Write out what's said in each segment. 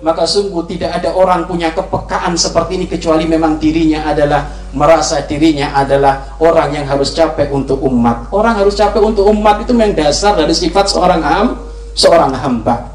maka sungguh tidak ada orang punya kepekaan seperti ini kecuali memang dirinya adalah merasa dirinya adalah orang yang harus capek untuk umat. Orang harus capek untuk umat itu memang dasar dari sifat seorang ham, seorang hamba.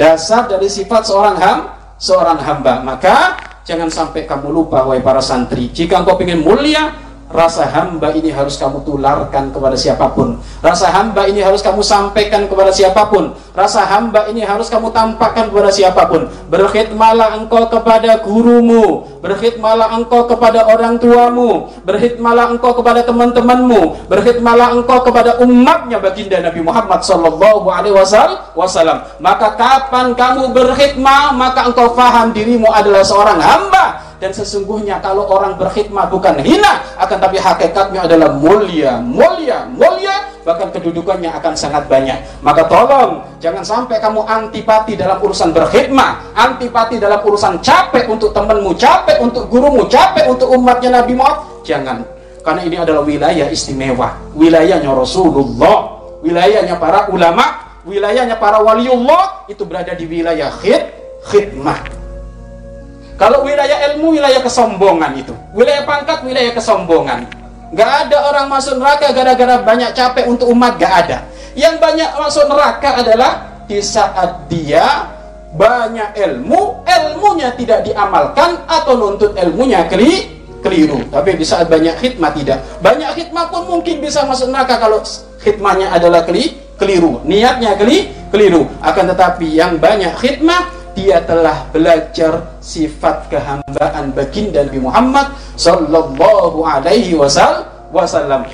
Dasar dari sifat seorang ham, seorang hamba. Maka jangan sampai kamu lupa wahai para santri, jika engkau ingin mulia, Rasa hamba ini harus kamu tularkan kepada siapa pun. Rasa hamba ini harus kamu sampaikan kepada siapa pun. Rasa hamba ini harus kamu tampakkan kepada siapa pun. Berkhidmatlah engkau kepada gurumu. Berkhidmatlah engkau kepada orang tuamu. Berkhidmatlah engkau kepada teman-temanmu. Berkhidmatlah engkau kepada umatnya baginda Nabi Muhammad sallallahu alaihi wasallam. Maka kapan kamu berkhidmat, maka engkau faham dirimu adalah seorang hamba dan sesungguhnya kalau orang berkhidmat bukan hina akan tapi hakikatnya adalah mulia mulia mulia bahkan kedudukannya akan sangat banyak. Maka tolong jangan sampai kamu antipati dalam urusan berkhidmat antipati dalam urusan capek untuk temanmu capek untuk gurumu capek untuk umatnya Nabi Muhammad. Jangan karena ini adalah wilayah istimewa. Wilayahnya Rasulullah wilayahnya para ulama wilayahnya para waliullah itu berada di wilayah khid khidmat kalau wilayah ilmu, wilayah kesombongan itu. Wilayah pangkat, wilayah kesombongan. Gak ada orang masuk neraka gara-gara banyak capek untuk umat, gak ada. Yang banyak masuk neraka adalah di saat dia banyak ilmu, ilmunya tidak diamalkan atau nuntut ilmunya keli, keliru. Tapi di saat banyak khidmat tidak. Banyak khidmat pun mungkin bisa masuk neraka kalau khidmatnya adalah keli, keliru. Niatnya keli, keliru. Akan tetapi yang banyak khidmat dia telah belajar sifat kehambaan baginda Nabi Muhammad sallallahu alaihi wasallam